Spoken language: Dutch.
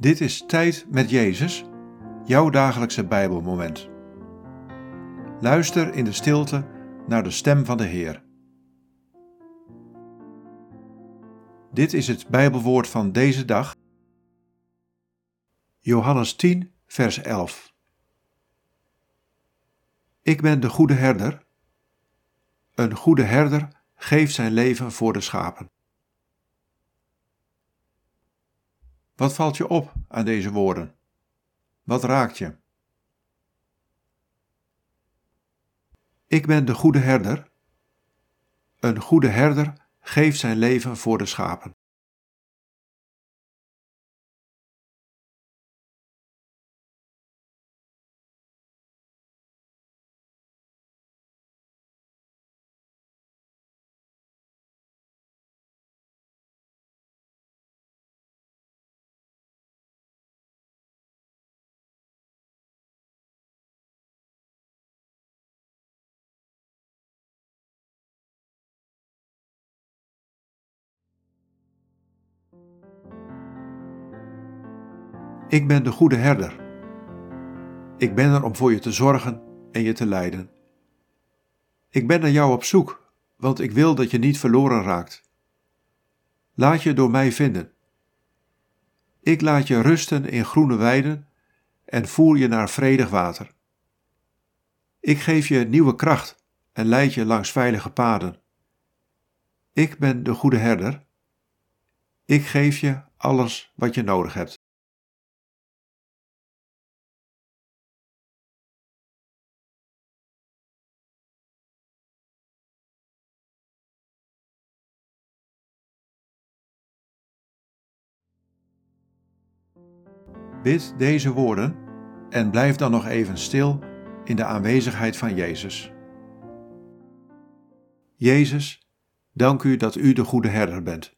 Dit is Tijd met Jezus, jouw dagelijkse Bijbelmoment. Luister in de stilte naar de stem van de Heer. Dit is het Bijbelwoord van deze dag. Johannes 10, vers 11. Ik ben de goede herder. Een goede herder geeft zijn leven voor de schapen. Wat valt je op aan deze woorden? Wat raakt je? Ik ben de goede herder. Een goede herder geeft zijn leven voor de schapen. Ik ben de goede herder. Ik ben er om voor je te zorgen en je te leiden. Ik ben naar jou op zoek, want ik wil dat je niet verloren raakt. Laat je door mij vinden. Ik laat je rusten in groene weiden en voer je naar vredig water. Ik geef je nieuwe kracht en leid je langs veilige paden. Ik ben de goede herder. Ik geef je alles wat je nodig hebt. Bid deze woorden en blijf dan nog even stil in de aanwezigheid van Jezus. Jezus, dank u dat u de goede herder bent.